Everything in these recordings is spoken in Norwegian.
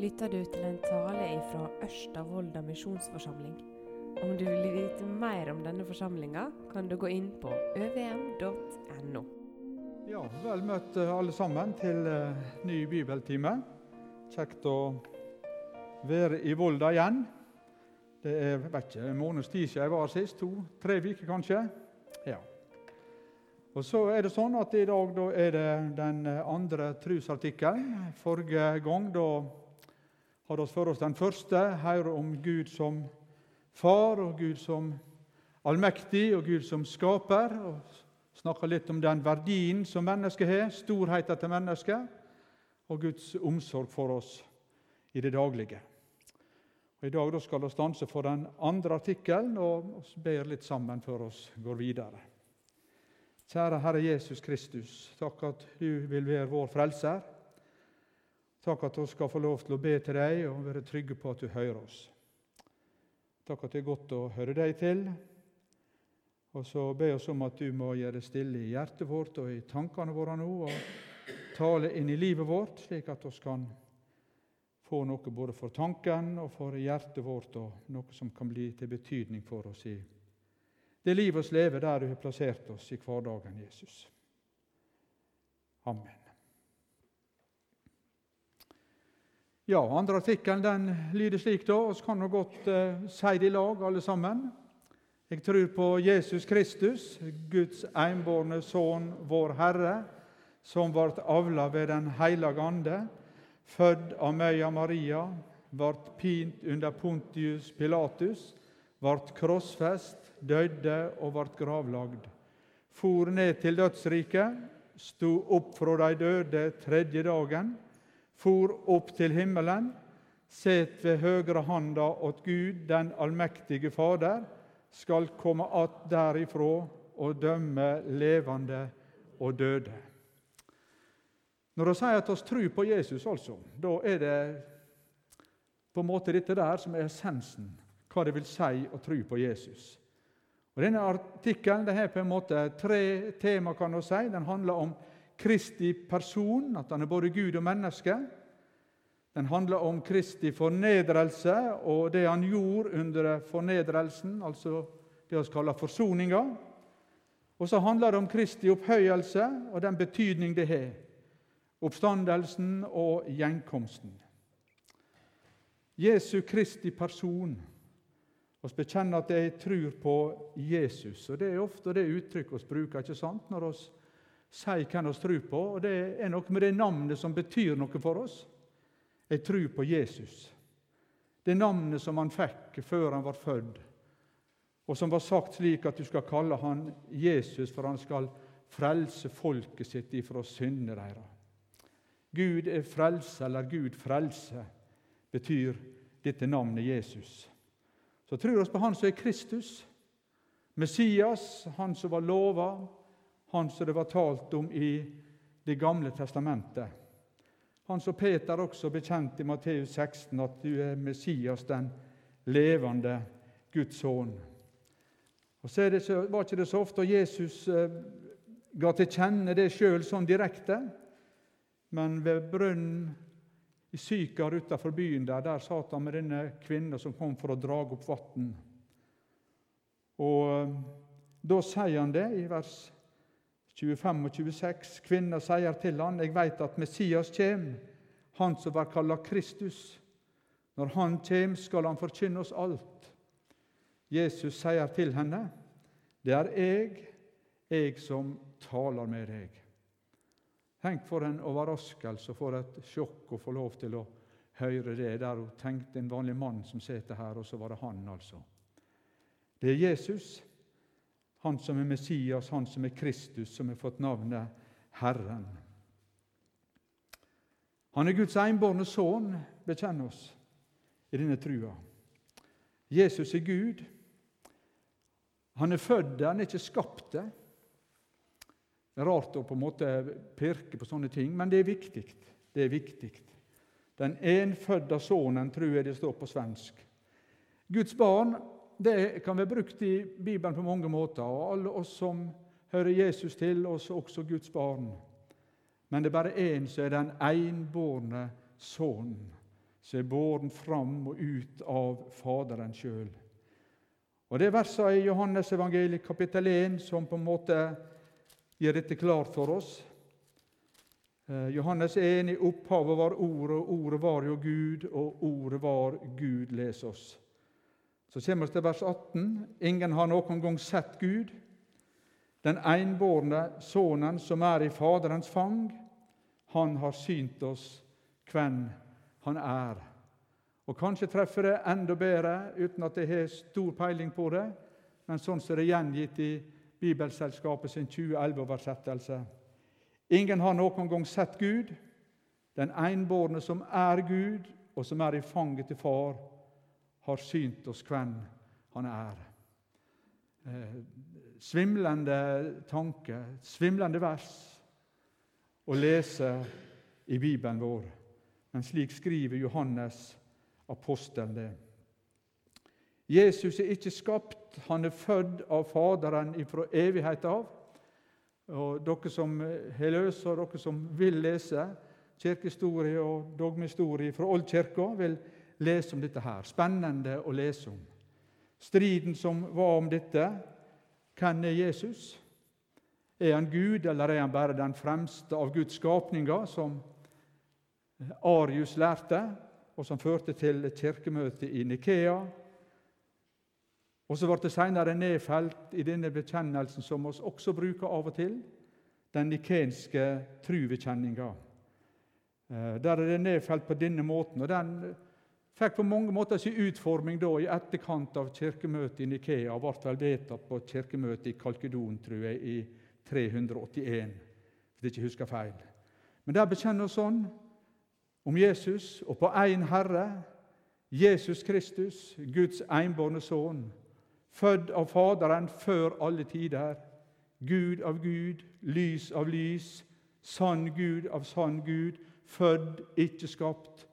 lytter du til en tale fra Ørsta Volda misjonsforsamling. Om du vil vite mer om denne forsamlinga, kan du gå inn på øvm.no. Ja, Vel møtt eh, alle sammen til eh, ny bibeltime. Kjekt å være i Volda igjen. Det er vet ikke, en måneds tid siden jeg var sist. To-tre uker kanskje. Ja. Og så er det sånn at I dag da er det den andre trosartikkelen. Forrige gang da hadde vi for oss den første, her om Gud som far og Gud som allmektig og Gud som skaper. og Snakka litt om den verdien som mennesket har, storheten til mennesket, og Guds omsorg for oss i det daglige. Og I dag skal vi stanse for den andre artikkelen og ber litt sammen før vi går videre. Kjære Herre Jesus Kristus, takk at du vil være vår frelser. Takk at vi skal få lov til å be til deg og være trygge på at du hører oss. Takk at det er godt å høre deg til. Og så ber oss om at du må gjøre det stille i hjertet vårt og i tankene våre nå, og tale inn i livet vårt, slik at vi kan få noe både for tanken og for hjertet vårt, og noe som kan bli til betydning for oss i det livet vi lever der du har plassert oss i hverdagen, Jesus. Amen. Ja, Andre artikkelen den lyder slik, da. Vi kan nå godt eh, si det i lag, alle sammen. Jeg tror på Jesus Kristus, Guds enbårne Sønn, vår Herre, som ble avla ved Den hellige ande, født av Møya Maria, ble pint under Pontius Pilatus, ble krossfest, døde og ble gravlagd. For ned til dødsriket, sto opp fra de døde tredje dagen, for opp til himmelen, set ved høyre handa åt Gud, den allmektige Fader, skal komme att derifra og dømme levende og døde. Når vi sier at vi tror på Jesus, altså, da er det på en måte dette der som er essensen, hva det vil si å tro på Jesus. Og Denne artikkelen det har på en måte tre tema. kan du si. Den handler om Kristi person, at han er både Gud og menneske. Den handler om Kristi fornedrelse og det han gjorde under fornedrelsen, altså det vi kaller forsoninga. Og så handler det om Kristi opphøyelse og den betydning det har. Oppstandelsen og gjenkomsten. Jesu Kristi person. Vi bekjenner at jeg tror på Jesus. og Det er ofte det uttrykket vi bruker ikke sant? når vi sier hvem vi tror på. og Det er noe med det navnet som betyr noe for oss. Jeg tror på Jesus. Det navnet som han fikk før han var født, og som var sagt slik at du skal kalle han Jesus, for han skal frelse folket sitt ifra syndene deres. Gud er frelse, eller Gud frelse, betyr dette navnet Jesus. Så tror oss på Han som er Kristus, Messias, Han som var lova, Han som det var talt om i Det gamle testamentet. Han som Peter også bekjente i Matteus 16, at du er Messias, den levende Guds sønn. Og så det, var ikke det så ofte Jesus eh, ga til kjenne det sjøl sånn direkte, men ved brønnen i Sykar utenfor byen der, der satt han med denne kvinnen som kom for å dra opp vann. Og eh, Da sier han det i vers 25 og 26. Kvinna sier til han, 'Jeg veit at Messias kjem, han som var kalla Kristus.' 'Når han kjem, skal han forkynne oss alt.' Jesus sier til henne, 'Det er jeg, jeg som taler med deg.' Tenk for en overraskelse og for et sjokk å få lov til å høre det der hun tenkte en vanlig mann som sitter her, og så var det han, altså. Det er Jesus han som er Messias, han som er Kristus, som har fått navnet Herren. Han er Guds enbårne sønn, bekjenn oss i denne trua. Jesus er Gud. Han er født der, han er ikke skapt der. Det er rart å på en måte pirke på sånne ting, men det er viktig. Det er viktig. Den enfødda sønnen, tror jeg det står på svensk. Guds barn det kan være brukt i Bibelen på mange måter. og Alle oss som hører Jesus til, oss også Guds barn. Men det er bare én som er den enbårne sønnen, som er båren fram og ut av Faderen sjøl. Og Det er versene i Johannes evangeliet kapittel 1 som på en måte gjør dette klart for oss. Eh, Johannes 1 i opphavet var Ordet, og Ordet var jo Gud, og Ordet var Gud, les oss. Så kommer vi til vers 18. Ingen har noen gang sett Gud. Den enbårne Sønnen som er i Faderens fang, han har synt oss hvem han er. Og Kanskje treffer det enda bedre uten at jeg har stor peiling på det, men sånn som det er gjengitt i Bibelselskapet sin 2011-oversettelse. Ingen har noen gang sett Gud. Den enbårne som er Gud, og som er i fanget til Far, har synt oss hvem han er. Eh, svimlende tanke, svimlende vers å lese i Bibelen vår. Men slik skriver Johannes apostelen det. Jesus er ikke skapt, han er født av Faderen fra evighet av. Og Dere som har løst, og dere som vil lese kirkehistorie og dogmehistorie fra Oldkirka, vil lese om dette her. Spennende å lese om. Striden som var om dette. Hvem er Jesus? Er han Gud, eller er han bare den fremste av Guds skapninger, som Arius lærte, og som førte til et kirkemøte i Nikea? Og så ble det senere nedfelt i denne bekjennelsen, som vi også bruker av og til, den nikenske truvekjenninga. Eh, der er det nedfelt på denne måten. og Den fikk på mange måter sin utforming da i etterkant av kirkemøtet i Nikea, ble vel vedtatt på kirkemøtet i Kalkedon, tror jeg, i 381, hvis jeg ikke husker feil. Men der bekjenner vi sånn om Jesus og på én Herre, Jesus Kristus, Guds enbårne sønn, født av Faderen før alle tider, Gud av Gud, lys av lys, sann Gud av sann Gud, født, ikke skapt.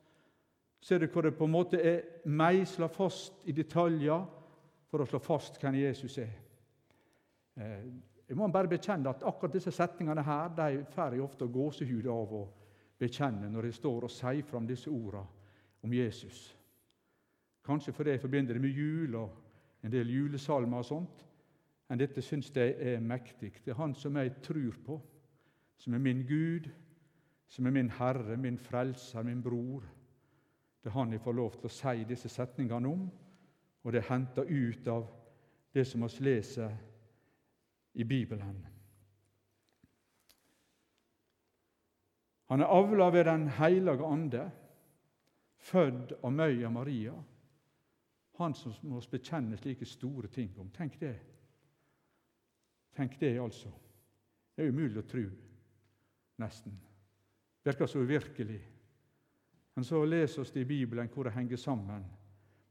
Ser du hvor det på en måte er meisla fast i detaljer for å slå fast hvem Jesus er? Eh, jeg må bare bekjenne at akkurat disse setningene her, de får jeg ofte gåsehud av å bekjenne når jeg står og sier fram disse ordene om Jesus. Kanskje fordi jeg forbinder det med jul og en del julesalmer og sånt. Men dette syns jeg er mektig. Det er Han som jeg tror på, som er min Gud, som er min Herre, min Frelser, min bror. Det er Han jeg får lov til å si disse setningene om, og det er henta ut av det som vi leser i Bibelen. Han er avla ved Den hellige ande, født av Møya Maria. Han som må bekjenne slike store ting om. Tenk det. Tenk det, altså. Det er umulig å tro, nesten. Virker så uvirkelig. Men så leser vi i Bibelen hvor det henger sammen,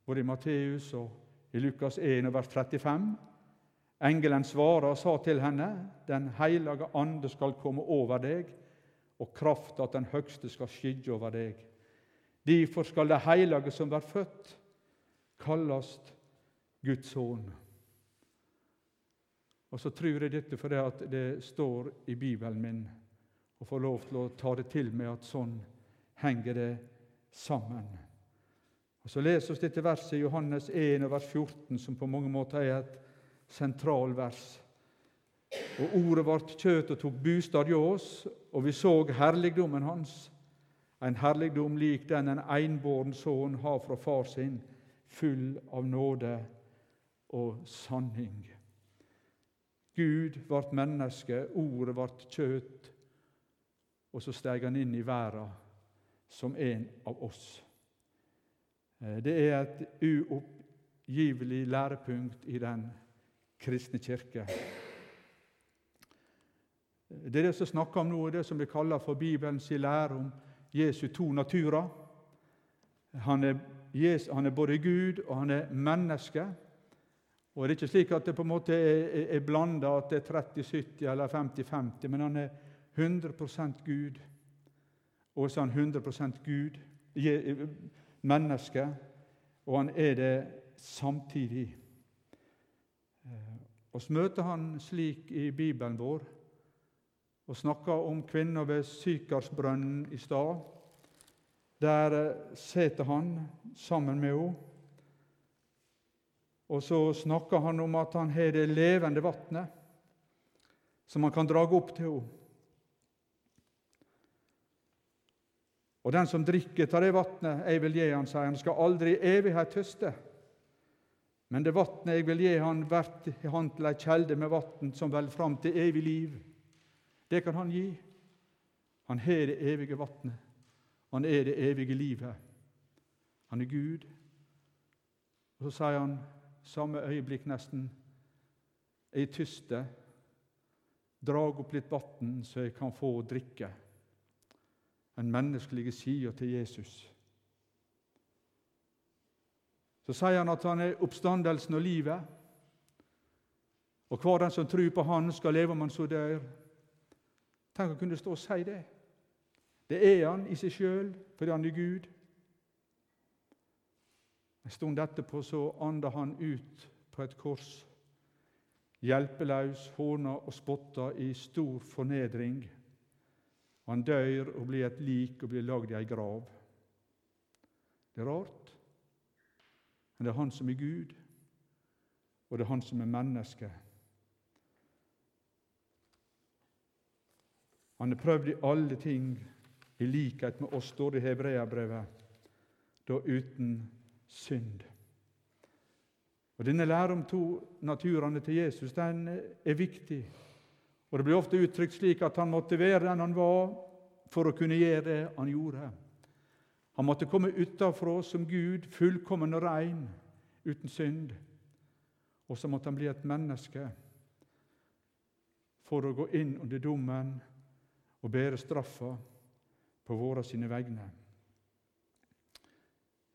både i Matteus og i Lukas 1, vers 35. Engelen svarer og sa til henne, Den hellige ande skal komme over deg, og krafta at Den høgste skal skygge over deg. Derfor skal det hellige som blir født, kallast Guds sønn. Og så tror jeg dette fordi at det står i Bibelen min, og får lov til å ta det til meg at sånn henger det sammen. Og Så leser vi dette verset i Johannes 1, vers 14, som på mange måter er et sentralvers. Og ordet ble kjøtt og tok bostad i oss, og vi så herligdommen hans, en herligdom lik den en einbåren sønn har fra far sin, full av nåde og sanning. Gud ble menneske, ordet ble kjøtt, og så steg han inn i verden som en av oss. Eh, det er et uoppgivelig lærepunkt i den kristne kirke. Det er det som snakker om nå, det som vi kaller for Bibelens lære om Jesu to naturer. Han er, han er, både Gud og han er menneske. Og Det er ikke slik at det på en måte er, er blanda, at det er 30-70 eller 50-50, men han er 100% Gud. Og så er han 100% Gud, menneske, og han er det samtidig. Og så møter han slik i Bibelen vår og snakker om kvinna ved Sykarsbrønnen i stad. Der eh, sitter han sammen med henne. Og så snakker han om at han har det levende vannet som han kan drage opp til henne. Og den som drikker av det vatnet jeg vil gi han, sier han, skal aldri i evighet tøste. Men det vatnet jeg vil gi han, blir han til ei kjelde med vatn som vel fram til evig liv. Det kan han gi. Han har det evige vatnet. Han er det evige livet. Han er Gud. Og så sier han samme øyeblikk nesten Jeg tyste. Drag opp litt vann, så jeg kan få drikke. Den menneskelige sida til Jesus. Så sier han at han er oppstandelsen og livet. Og hver den som tror på Han, skal leve om han så dør. Tenk å kunne stå og si det. Det er han i seg sjøl, fordi han er Gud. En stund etterpå så anda han ut på et kors, hjelpeløs, håna og spotta i stor fornedring. Han dør og blir et lik og blir lagd i ei grav. Det er rart, men det er han som er Gud, og det er han som er menneske. Han har prøvd i alle ting i likhet med oss, står det i Hebreabrevet, da uten synd. Og Denne læren om to naturene til Jesus den er viktig. Og Det blir ofte uttrykt slik at han måtte være den han var, for å kunne gjøre det han gjorde. Han måtte komme utafra som Gud, fullkommen og rein, uten synd. Og så måtte han bli et menneske for å gå inn under dommen og bære straffa på våre sine vegne.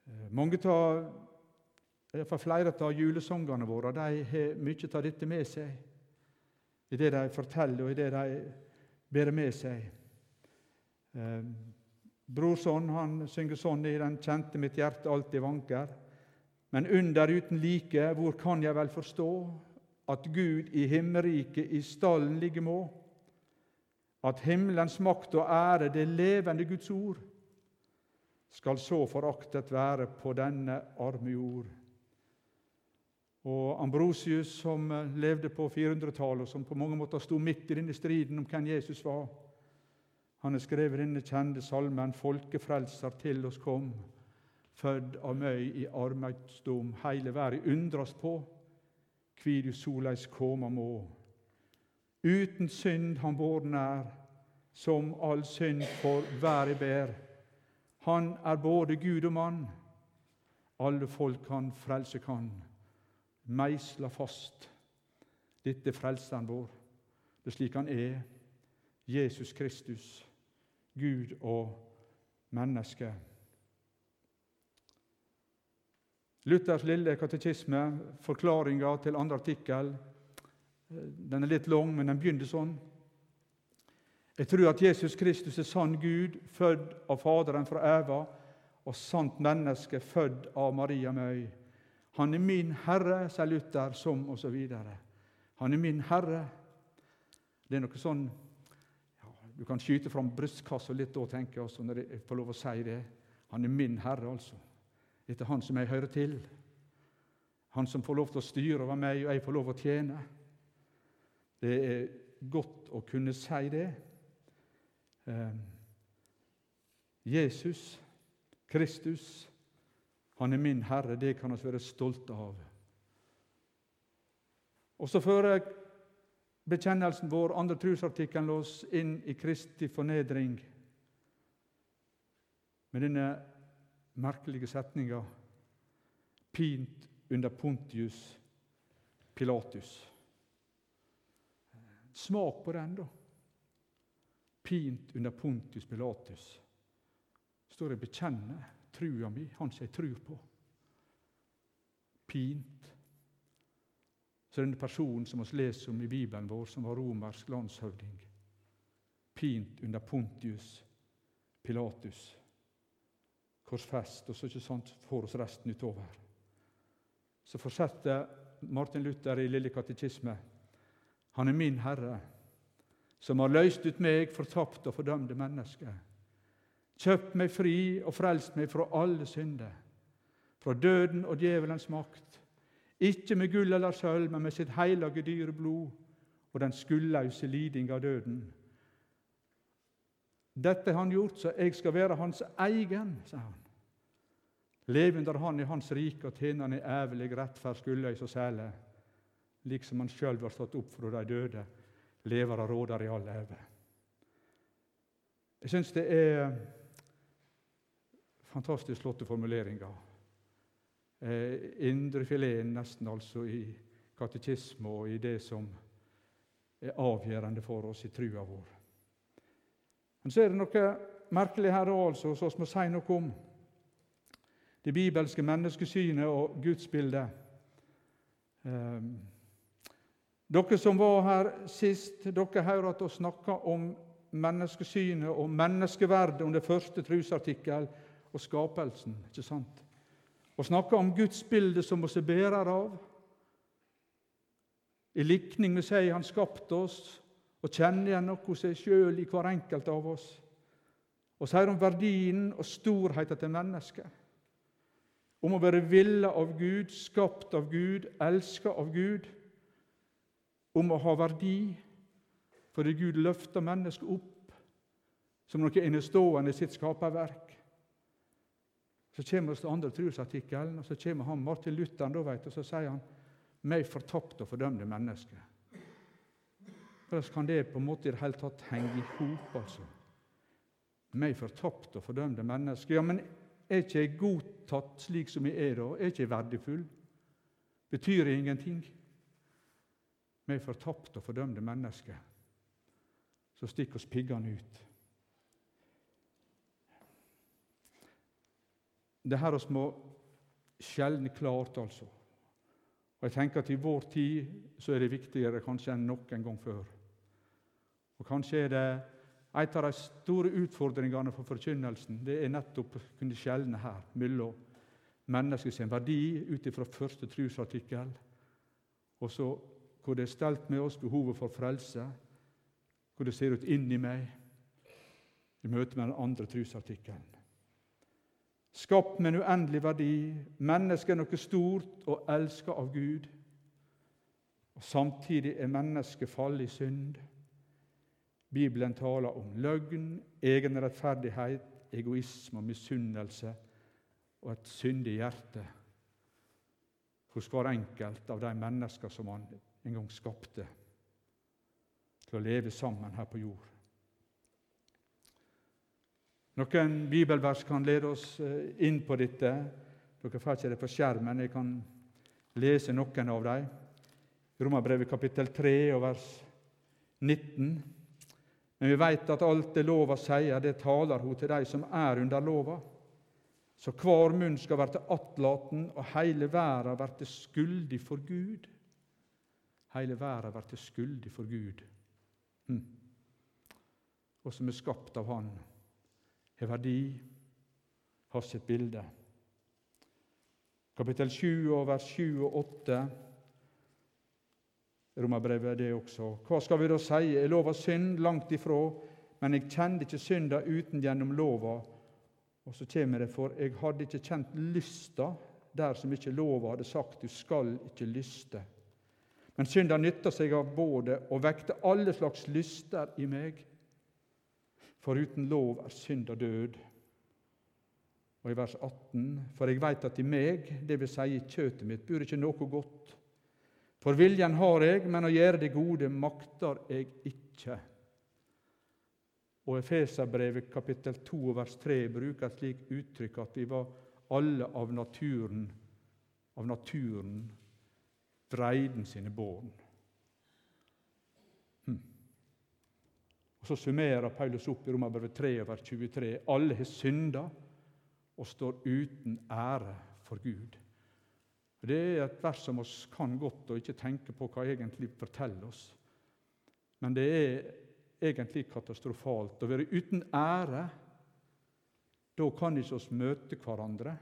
tar, mange av fall Flere av julesongene våre de har mye av dette med seg i det de forteller, og i det de bærer med seg. Eh, Brorson han synger sånn i den kjente 'Mitt hjerte alltid vanker'. Men under uten like, hvor kan jeg vel forstå at Gud i himmelriket i stallen ligge må? At himmelens makt og ære, det levende Guds ord, skal så foraktet være på denne arme jord. Og Ambrosius, som eh, levde på 400-tallet, og som på mange måter sto midt i denne striden om hvem Jesus var, han har skrevet denne kjente salmen 'Folkefrelser til oss kom', fødd av meg i armeidsdom. Heile verden undrast på kvi du soleis koma må. Uten synd han båren er, som all synd for været ber. Han er både Gud og mann. Alle folk han frelse kan. Meisla fast. Dette er frelseren vår. Det er slik han er. Jesus Kristus, Gud og menneske. Luthers lille katekisme, forklaringa til andre artikkel, den er litt lang, men den begynner sånn. Jeg tror at Jesus Kristus er sann Gud, født av Faderen fra Eva, og sant menneske, født av Maria Møy. Han er min Herre, sier Luther, som osv. Han er min Herre. Det er noe sånn ja, Du kan skyte fram brystkassa litt da, tenker jeg, også, når jeg får lov å si det. Han er min Herre, altså. Dette er han som jeg hører til. Han som får lov til å styre over meg, og jeg får lov til å tjene. Det er godt å kunne si det. Eh, Jesus, Kristus, han er min Herre. Det kan vi være stolte av. Og så fører bekjennelsen vår, andre trosartikkelen, oss inn i Kristi fornedring med denne merkelige setninga Pint under Pontius Pilatus. Smak på den, da pint under Pontius Pilatus. står det 'bekjenne trua mi', han som jeg trur på. Pint. Så denne personen som vi leser om i Bibelen vår, som var romersk landshøvding. Pint under Pontius Pilatus. Korsfest, og så ikke sant får oss resten utover. Så fortsetter Martin Luther i Lille katekisme. Han er min Herre som har løst ut meg, fortapte og fordømte mennesker. Kjøpt meg fri og frelst meg fra alle synder, fra døden og djevelens makt. Ikke med gull eller sølv, men med sitt hellige dyre blod og den skuldløse liding av døden. Dette har han gjort så jeg skal være hans egen, sa han. Leve under han i hans rike og tjene han i ævelig rettferd, skuldløs og sæle, liksom han sjøl var stått opp fra de døde, lever og råder i all æve. Jeg syns det er fantastisk flotte formuleringer. Eh, Indrefileten nesten altså i katekisme og i det som er avgjørende for oss i trua vår. Men så er det noe merkelig her altså, som vi må si noe om. Det bibelske menneskesynet og gudsbildet. Eh, dere som var her sist, dere hører at vi snakker om menneskesynet og menneskeverdet det første trosartikkel og skapelsen. ikke sant? Og snakker om Guds bilde som vi er bærer av. I likning med seg Han skapte oss og kjenner igjen noe seg sjøl i hver enkelt av oss. Og sier om verdien og storheten til mennesket. Om å være villa av Gud, skapt av Gud, elska av Gud. Om å ha verdi fordi Gud løfter mennesket opp som noe enestående i sitt skaperverk. Så kommer vi til andre trosartikkelen, og så kommer han Martin Luther da, vet, og så sier han meg fortapt og fordømte menneske. Hvordan kan det på en måte i det hele tatt henge i hop? Altså? Meg fortapt og fordømte menneske. Ja, men er ikke jeg godtatt slik som jeg er da? Er ikke jeg verdifull? Betyr jeg ingenting? Meg fortapt og fordømte menneske så stikker oss piggene ut. Det her oss må sjelden klart, altså. Og jeg tenker at I vår tid så er det viktigere kanskje enn noen gang før. Og Kanskje er det en av de store utfordringene for forkynnelsen det er nettopp å kunne skjelne her mellom menneskets verdi ut fra første trosartikkel, og så hvor det er stelt med oss behovet for frelse, hvor det ser ut inni meg i møte med den andre trosartikkelen. Skapt med en uendelig verdi, mennesket er noe stort og elsket av Gud. Og Samtidig er mennesket fallet i synd. Bibelen taler om løgn, egenrettferdighet, egoisme og misunnelse og et syndig hjerte hos hver enkelt av de mennesker som han en gang skapte til å leve sammen her på jord. Noen bibelvers kan lede oss eh, inn på dette. Dere får ikke det på skjermen. Jeg kan lese noen av dem. Romerbrevet kapittel 3 og vers 19. Men vi vet at alt det lova sier, det taler hun til de som er under lova. Så hver munn skal verte attlaten, og heile verda verte skuldig for Gud. Heile verda verte skuldig for Gud. Hm. Og som er skapt av Han, har verdi, har sitt bilde. Kapittel 7 og vers 7 og 8 Romerbrevet det også. Hva skal vi da si? Er lova synd? Langt ifra. Men jeg kjente ikke synda uten gjennom lova. Og så kommer det, for jeg hadde ikke kjent lysta der som ikke lova hadde sagt du skal ikke lyste. Men synda nytta seg av både og vekte alle slags lyster i meg. For uten lov er synd og død. Og i vers 18.: For jeg veit at i meg, dvs. Si i kjøtet mitt, bor ikke noe godt. For viljen har jeg, men å gjøre det gode makter jeg ikke. Og Efeserbrevet kapittel 2 vers 3 bruker et slikt uttrykk at vi var alle av naturen, av naturen vreiden sine bånd. Og Så summerer Paulus opp i Romerbrevet 3 vers 23. Alle har synda og står uten ære for Gud. Det er et vers som oss kan godt og ikke tenke på hva egentlig forteller oss. Men det er egentlig katastrofalt. Å være uten ære, da kan ikke oss møte hverandre.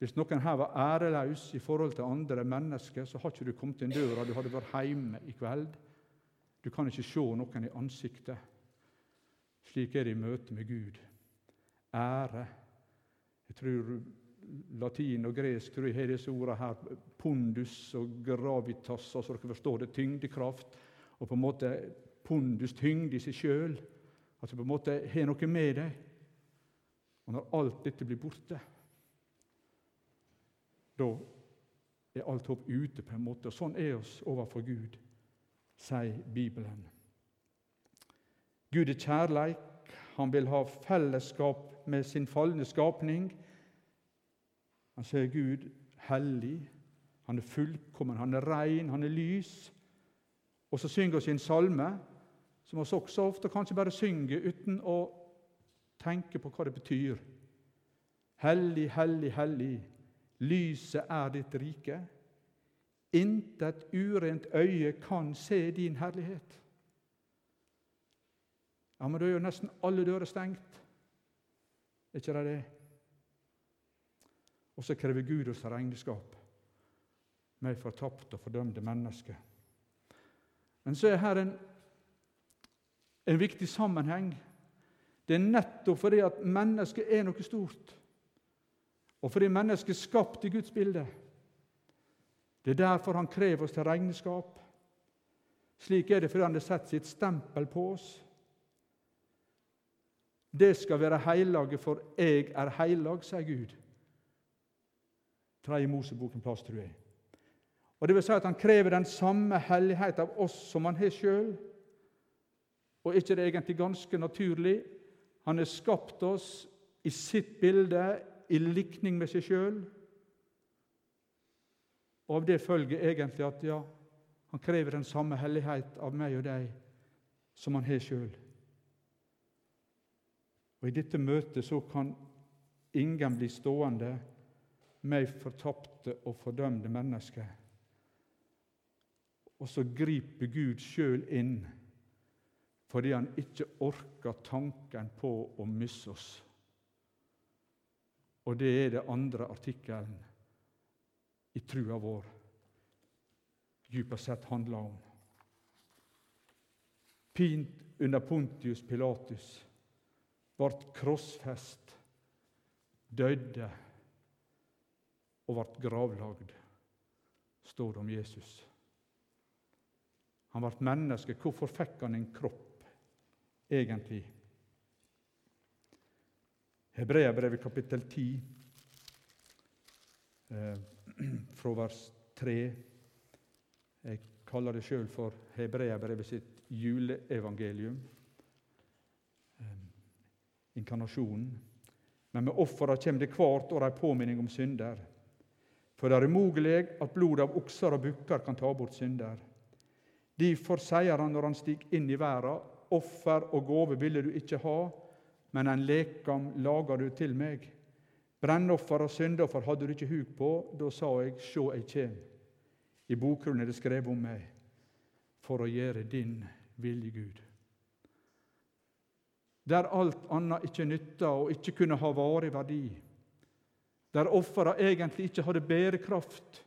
Hvis noen her var æreløs i forhold til andre mennesker, så ikke du kommet inn døra, du hadde vært hjemme i kveld. Du kan ikke se noen i ansiktet. Slik er det i møte med Gud. ære. Jeg tror latin og gresk tror jeg har disse ordene her, pondus og gravitas, altså dere forstår det, tyngdekraft. Og på en måte pondus, tyngde i seg sjøl. Altså på en måte har noe med deg. Og når alt dette blir borte, da er alt håp ute, på en måte. Og sånn er oss overfor Gud, sier Bibelen. Gud er kjærleik. Han vil ha fellesskap med sin falne skapning. Han sier Gud hellig. Han er fullkommen, han er rein, han er lys. Og så synger vi en salme som vi også ofte kanskje bare synger uten å tenke på hva det betyr. Hellig, hellig, hellig, lyset er ditt rike. Intet urent øye kan se din herlighet. Ja, Men da er jo nesten alle dører stengt. Er ikke det det? Og så krever Gud oss regnskap med fortapte og fordømte mennesker. Men så er her en, en viktig sammenheng. Det er nettopp fordi at mennesket er noe stort, og fordi mennesket er skapt i Guds bilde. Det er derfor han krever oss til regnskap. Slik er det fordi han har sett sitt stempel på oss. Det skal være heilage, for jeg er heilag, sier Gud. Tredje Moseboken plass, tror jeg. Og det vil si at Han krever den samme hellighet av oss som han har sjøl. Og ikke det egentlig ganske naturlig? Han har skapt oss i sitt bilde, i likning med seg sjøl. Og av det følger egentlig at ja, han krever den samme hellighet av meg og deg som han har sjøl. Og I dette møtet så kan ingen bli stående med fortapte og fordømte mennesker. Og så griper Gud sjøl inn fordi han ikke orker tanken på å miste oss. Og det er det andre artikkelen i trua vår dypest sett handler om. Pint under Pontius Pilatus, ble krossfest, døde og ble gravlagd, står det om Jesus. Han ble menneske. Hvorfor fikk han en kropp, egentlig? Hebreabrevet kapittel 10, eh, fra vers 3. Jeg kaller det sjøl for Hebreabrevet sitt juleevangelium. Inkarnasjonen. Men med offera kjem det kvart år ei påminning om synder. For det er umogleg at blodet av okser og bukker kan ta bort synder. Derfor sier han når han stig inn i verda, offer og gåve ville du ikke ha, men en lekam lager du til meg. Brennoffer og syndoffer hadde du ikke huk på. Da sa jeg, sjå, jeg kjem. I bokgrunnen er det skrevet om meg, for å gjøre din vilje, Gud. Der alt annet ikke nytta og ikke kunne ha varig verdi, der offera egentlig ikke hadde bærekraft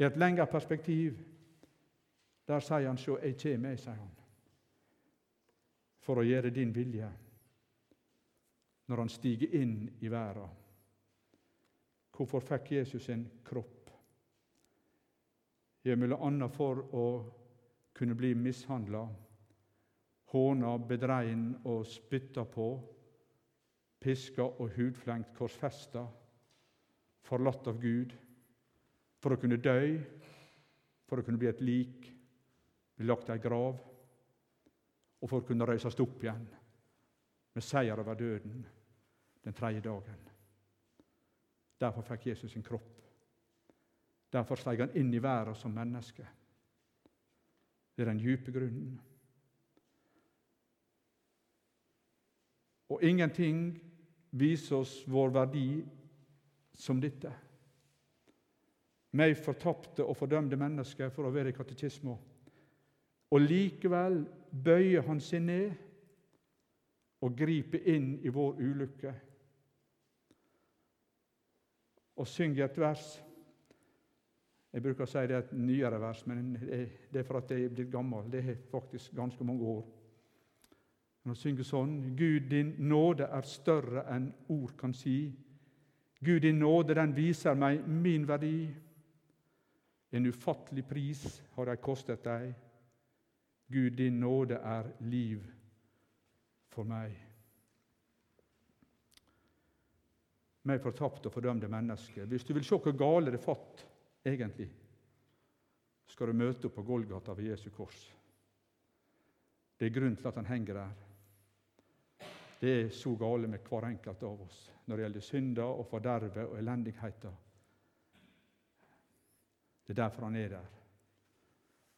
i et lengre perspektiv. Der sier han sjå, jeg kjem, jeg, sier han, for å gjøre din vilje når han stiger inn i verden. Hvorfor fikk Jesus en kropp? Ja, mellom annet for å kunne bli mishandla, håna, bedrein og spytta på piska og hudflengt, korsfesta, forlatt av Gud, for å kunne dø, for å kunne bli et lik, bli lagt i ei grav, og for å kunne røyses opp igjen med seier over døden den tredje dagen. Derfor fikk Jesus sin kropp. Derfor steg han inn i verden som menneske. Det er den dype grunnen. Og ingenting viser oss vår verdi som dette. Meg fortapte og fordømte mennesker for å være i katekismen. Og likevel bøyer han seg ned og griper inn i vår ulykke. Og synger et vers. Jeg bruker å si det er et nyere vers, men det er for at jeg er blitt gammel. Det er faktisk ganske mange år. Han synger sånn Gud, din nåde er større enn ord kan si. Gud, din nåde, den viser meg min verdi. En ufattelig pris har de kostet deg. Gud, din nåde er liv for meg. Meg fortapt og fordømte menneske. Hvis du vil se hvor gale det fått, egentlig, skal du møte opp på Golgata ved Jesu kors. Det er grunnen til at han henger der. Det er så gale med hver enkelt av oss når det gjelder synder og forderve og elendigheter. Det er derfor han er der.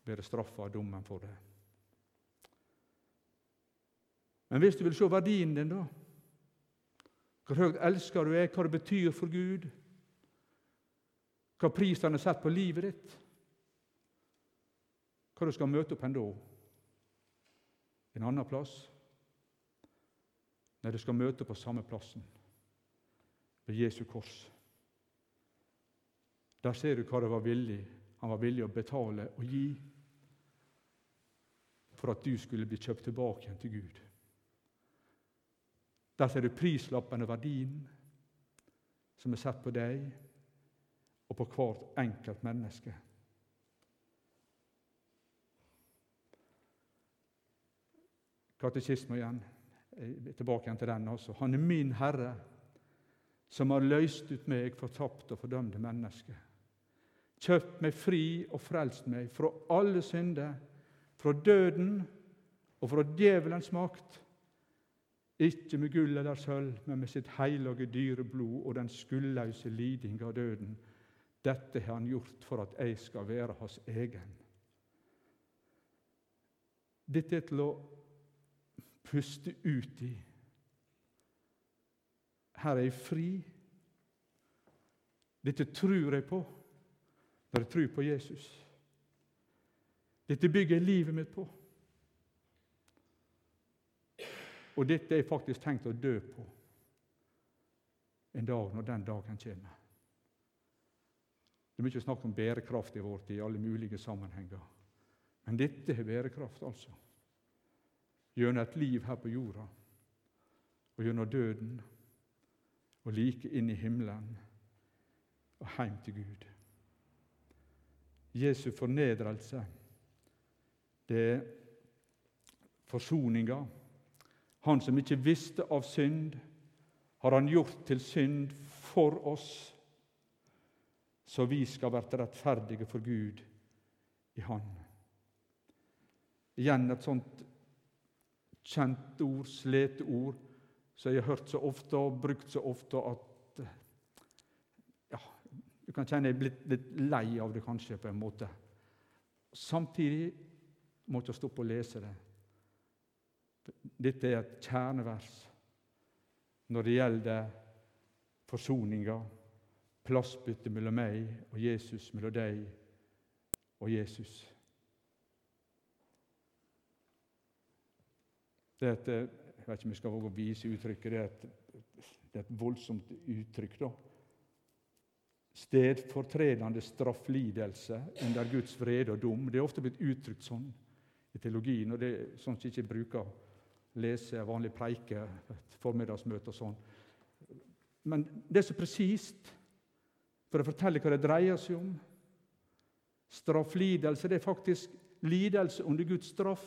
Bærer straffa og dommen for det. Men hvis du vil se verdien din, da Hvor høyt elsker du er, hva det betyr for Gud, hva pris han har satt på livet ditt Hva du skal møte opp hen? En annen plass? Nei, du skal møte på samme plassen, ved Jesu kors. Der ser du hva det var villig. han var villig å betale og gi for at du skulle bli kjøpt tilbake igjen til Gud. Der ser du prislappen og verdien som er satt på deg og på hvert enkelt menneske. Katekisme igjen. Tilbake igjen til den. også. Han er min Herre, som har løst ut meg fortapt og fordømte mennesker. Kjøpt meg fri og frelst meg fra alle synder, fra døden og fra djevelens makt ikke med gull eller sølv, men med sitt hellige dyre blod og den skuldløse liding av døden. Dette har han gjort for at jeg skal være hans egen. Dette er til å puste ut i. Her er jeg fri. Dette tror jeg på når jeg tror på Jesus. Dette bygger jeg livet mitt på. Og dette er faktisk tenkt å dø på en dag når den dagen kommer. Det er mye snakk om bærekraft i vår tid i alle mulige sammenhenger. Men dette er bærekraft, altså. Gjennom et liv her på jorda, og gjennom døden, og like inn i himmelen og hjem til Gud. Jesu fornedrelse, det er forsoninga han som ikke visste av synd, har han gjort til synd for oss, så vi skal være rettferdige for Gud i Han. Igjen et sånt kjent ord, slete ord, som jeg har hørt så ofte og brukt så ofte at ja, Du kan kjenne jeg er blitt litt lei av det, kanskje, på en måte. Samtidig må jeg stoppe å lese det. Dette er et kjernevers når det gjelder forsoninga, plassbyttet mellom meg og Jesus, mellom deg og Jesus. Det er et, jeg vet ikke om jeg skal våge å vise uttrykket. Det er et, det er et voldsomt uttrykk. da. Stedfortredende strafflidelse under Guds vrede og dom. Det er ofte blitt uttrykt sånn i teologien, og det er sånn som jeg ikke bruker lese vanlig preike, et formiddagsmøte og sånn. Men det er så presist for å fortelle hva det dreier seg om. Strafflidelse det er faktisk lidelse under Guds straff,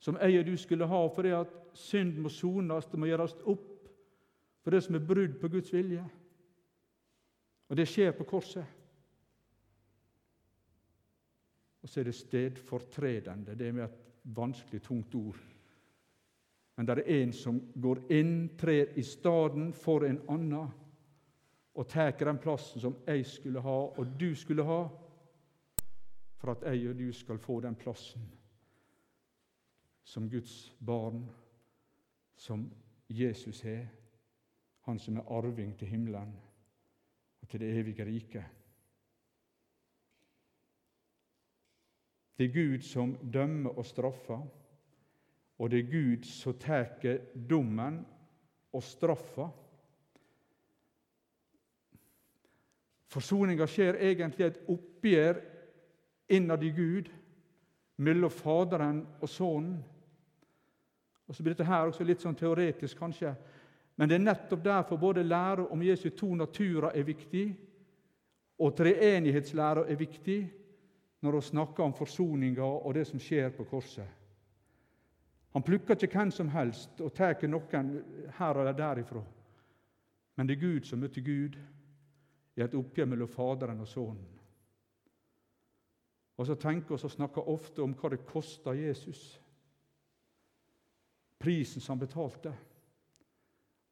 som jeg og du skulle ha fordi at synd må sones, det må gjøres opp for det som er brudd på Guds vilje. Og det skjer på korset. Og så er det stedfortredende. Det er med et vanskelig, tungt ord men det er en som går inn, trer i staden for en annen og tar den plassen som jeg skulle ha, og du skulle ha, for at jeg og du skal få den plassen som Guds barn, som Jesus har, han som er arving til himmelen og til det evige riket. Det er Gud som dømmer og straffer. Og det er Gud som tar dommen og straffa. Forsoninga skjer egentlig et oppgjør innad i Gud mellom Faderen og Sønnen. Og så blir dette her også litt sånn teoretisk, kanskje. Men det er nettopp derfor både lære om Jesu to naturer er viktig, og treenighetslæra er viktig når vi snakker om forsoninga og det som skjer på korset. Han plukker ikke hvem som helst og tar noen her eller derifra. Men det er Gud som møter Gud i et oppgjør mellom Faderen og Sønnen. Og så tenker vi og snakker ofte om hva det koster Jesus. Prisen som han betalte.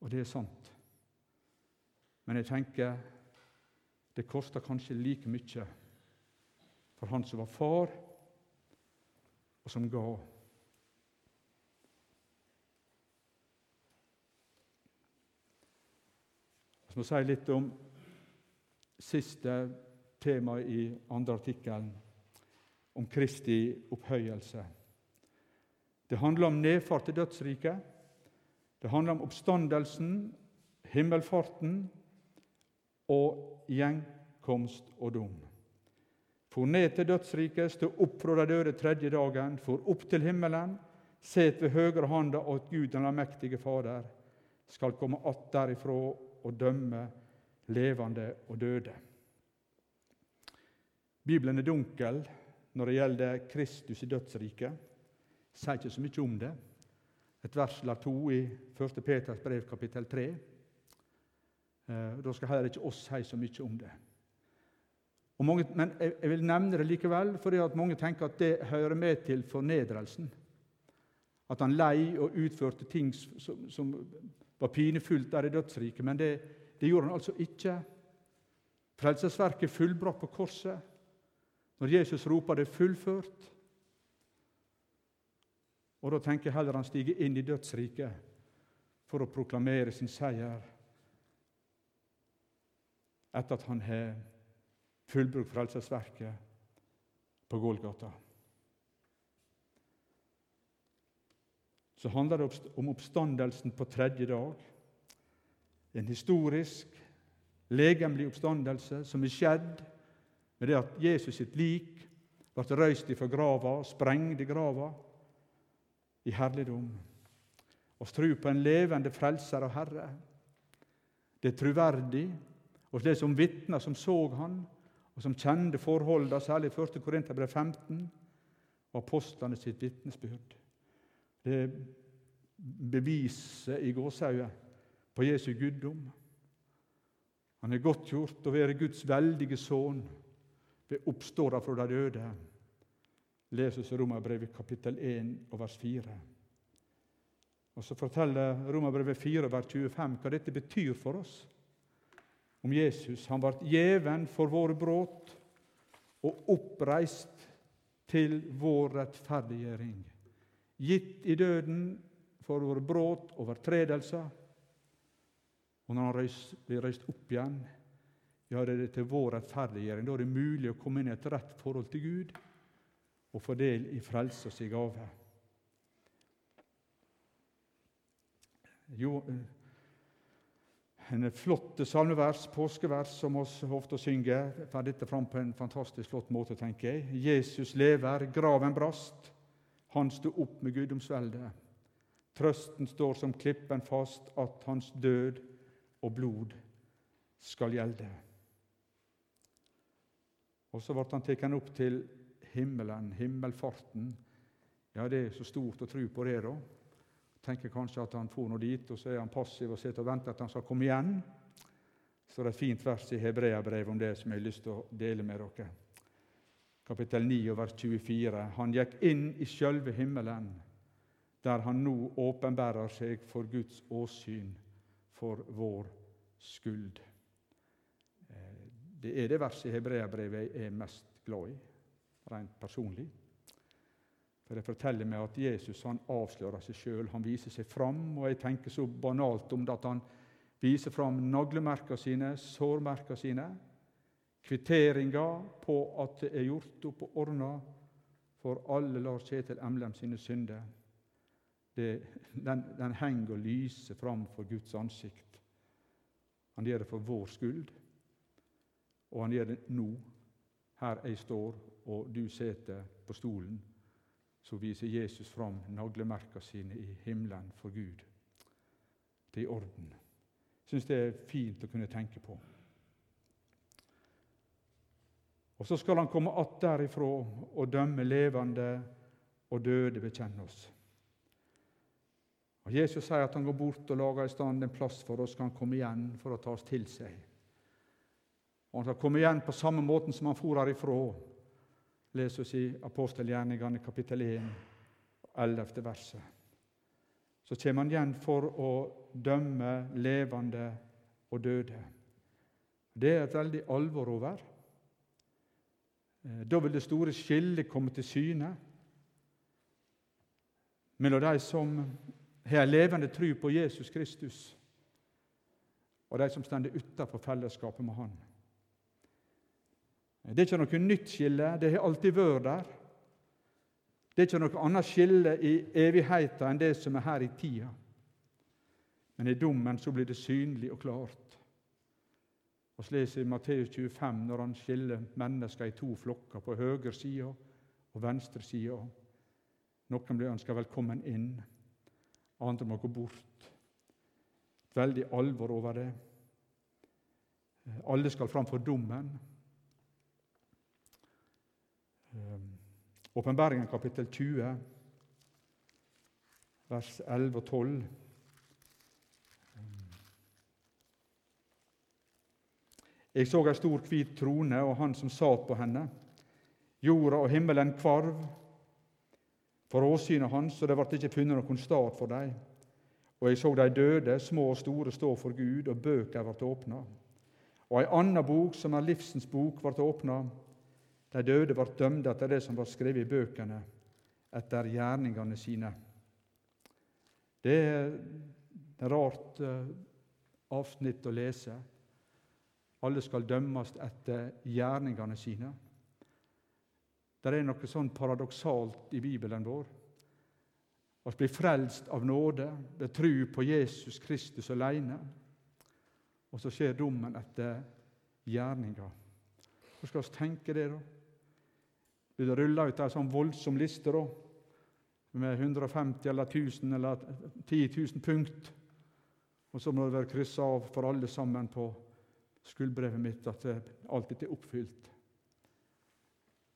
Og det er sant. Men jeg tenker det koster kanskje like mye for han som var far, og som ga. Jeg må si litt om siste tema i andre artikkelen, om Kristi opphøyelse. Det handler om nedfart til dødsriket. Det handler om oppstandelsen, himmelfarten og gjenkomst og dom. For ned til dødsriket, stå opp fra de døde tredje dagen, for opp til himmelen, set ved høyre handa at Gud den allmektige Fader skal komme att derifra og dømme levende og døde. Bibelen er dunkel når det gjelder Kristus i dødsriket. Sier ikke så mye om det. Et vers eller to i 1. Peters brev, kapittel 3. Eh, da skal heller ikke oss si så mye om det. Mange, men jeg, vil nevne det likevel, fordi at mange tenker at det hører med til fornedrelsen. At han lei og utførte ting som, som var pinefullt der i dødsriket. Men det, det gjorde han altså ikke. Frelsesverket er fullbrakt på korset. Når Jesus roper 'det er fullført', og Da tenker jeg heller han stiger inn i dødsriket for å proklamere sin seier etter at han har fullbrukt frelsesverket på Golgata. Så handler det om oppstandelsen på tredje dag. En historisk, legemlig oppstandelse som er skjedd med det at Jesus sitt lik ble røyst ifra grava, i grava i herligdom. Vi tror på en levende frelser og Herre. Det er troverdig og det som vitner, som så han, og som kjente forholdene, særlig i 1. Korinterbrev 15, og apostlene sitt vitnesbyrd. Det beviser i gåsehauget på Jesu guddom. Han er godtgjort å være Guds veldige sønn ved oppståra fra de døde leses Romerbrevet kapittel 1 og vers 4. Og Så forteller Romerbrevet 4 vers 25 hva dette betyr for oss. Om Jesus. Han ble gjeven for våre brudd og oppreist til vår rettferdiggjøring. Gitt i døden for våre brudd overtredelser. Og når han blir reist opp igjen, ja, det er det til vår rettferdiggjøring. Da er det mulig å komme inn i et rett forhold til Gud og få del i frelse og sin gave. Jo, en flott salmevers, påskevers, som vi ofte synger. Får dette fram på en fantastisk flott måte, tenker jeg. Jesus lever, graven brast. Han sto opp med guddomsveldet. Trøsten står som klippen fast, at hans død og blod skal gjelde. Og så ble han tatt opp til himmelen, himmelfarten. Ja, det er så stort å tro på det, da. Tenker kanskje at han får nå dit, og så er han passiv og sitter og venter at han skal komme igjen. Så det er et fint vers i Hebreabrevet om det som jeg har lyst til å dele med dere. Kapittel 9, vers 24. Han gikk inn i sjølve himmelen, der han nå åpenbærer seg for Guds åsyn for vår skyld. Eh, det er det verset i Hebreabrevet jeg er mest glad i rent personlig. For Det forteller meg at Jesus han avslører seg sjøl, han viser seg fram. Og jeg tenker så banalt om det at han viser fram naglemerkene sine, sårmerkene sine. Kvitteringa på at det er gjort opp og ordna for alle Lars Kjetil Emlem sine synder. Det, den, den henger og lyser fram for Guds ansikt. Han gjør det for vår skyld, og han gjør det nå, her jeg står og du sitter på stolen så viser Jesus fram naglemerka sine i himmelen for Gud. Det er i orden. Jeg syns det er fint å kunne tenke på. Og så skal han komme att derifra og dømme levende og døde bekjenne oss. Og Jesus sier at han går bort og lager i stand en plass for oss, skal han komme igjen for å ta oss til seg. Og Han skal komme igjen på samme måten som han for herifra. leser oss i apostelgjerningene kapittel 1, 11. verset. Så kommer han igjen for å dømme levende og døde. Det er et veldig alvor over. Eh, da vil det store skillet komme til syne mellom de som har en levende tro på Jesus Kristus, og de som står utenfor fellesskapet med Han. Det er ikke noe nytt skille, det har alltid vært der. Det er ikke noe annet skille i evigheta enn det som er her i tida. Men i dommen så blir det synlig og klart. Vi leser i Matteus 25 når han skiller mennesker i to flokker, på høyre side og venstre side. Noen blir ønska velkommen inn, andre må gå bort. Veldig alvor over det. Alle skal fram for dommen. Ehm, Åpenbaringen kapittel 20, vers 11 og 12. Jeg så ei stor, hvit trone og han som sat på henne. Jorda og himmelen kvarv for åsynet hans, og det ble ikke funnet noen stat for dem. Og jeg så de døde, små og store, stå for Gud, og bøker ble åpna. Og ei anna bok, som er livsens bok, ble åpna. De døde ble dømte etter det som var skrevet i bøkene, etter gjerningene sine. Det er et rart uh, avsnitt å lese. Alle skal dømmes etter gjerningene sine. Det er noe sånn paradoksalt i Bibelen vår. Vi blir frelst av nåde ved tro på Jesus Kristus alene. Og så skjer dommen etter gjerninga. Hvor skal vi tenke det, da? Blir det rulla ut ei sånn voldsom liste da, med 150 eller 1000 eller 10 000 punkt, og så må det være kryssa av for alle sammen på skuldbrevet mitt at alt dette er oppfylt?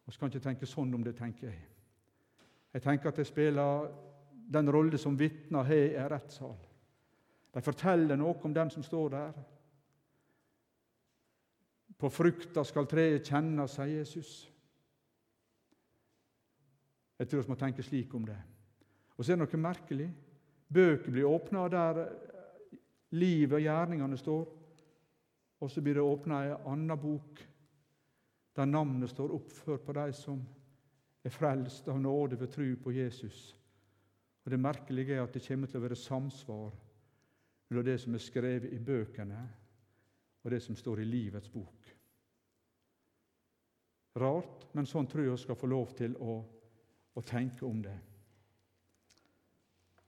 Vi skal ikke tenke sånn om det, tenker jeg. Jeg tenker at jeg spiller den rolle som vitner har i en rettssal. De forteller noe om den som står der. På frukta skal treet kjenne, sier Jesus. Jeg tror vi må tenke slik om det. Og så er det noe merkelig. Bøker blir åpna der livet og gjerningene står, og så blir det åpna ei anna bok der navnet står oppført på de som er frelst av nåde ved tru på Jesus. Og Det merkelige er at det kommer til å være samsvar mellom det som er skrevet i bøkene, og det som står i livets bok. Rart, men sånn tror jeg skal få lov til å, å tenke om det.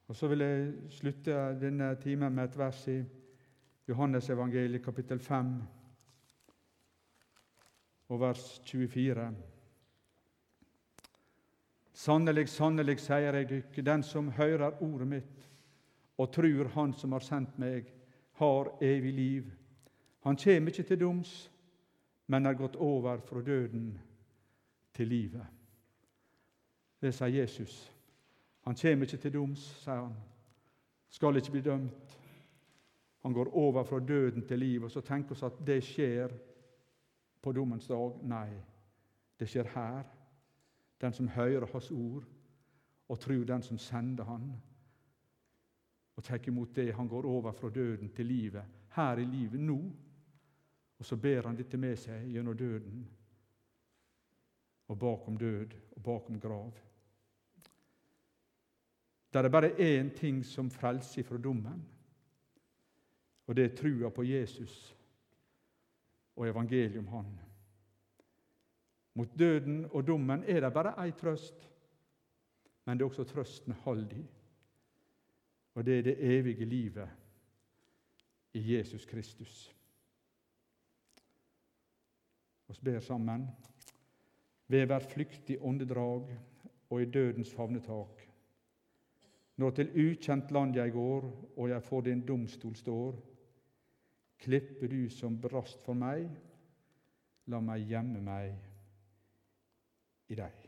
Og Så vil jeg slutte denne timen med et vers i Johannesevangeliet kapittel 5 og vers 24. Sannelig, sannelig, sier jeg ikke, den som hører ordet mitt og trur Han som har sendt meg, har evig liv. Han kjem ikke til doms, men er gått over fra døden til livet. Det sier Jesus. Han kjem ikke til doms, sier han. Skal ikke bli dømt. Han går over fra døden til livet. Og så tenker vi at det skjer på dommens dag? Nei, det skjer her. Den som hører Hans ord og tror den som sender Han, og tar imot det. Han går over fra døden til livet, her i livet nå. Og så ber han dette med seg gjennom døden og bakom død og bakom grav. Det er bare én ting som frelser fra dommen, og det er trua på Jesus og evangeliet om Han. Mot døden og dommen er det bare ei trøst, men det er også trøsten hold i. Og det er det evige livet i Jesus Kristus. Vi ber sammen. Ved hvert flyktig åndedrag og i dødens favnetak. Når til ukjent land jeg går, og jeg for din domstol står, klipper du som brast for meg, la meg gjemme meg i deg.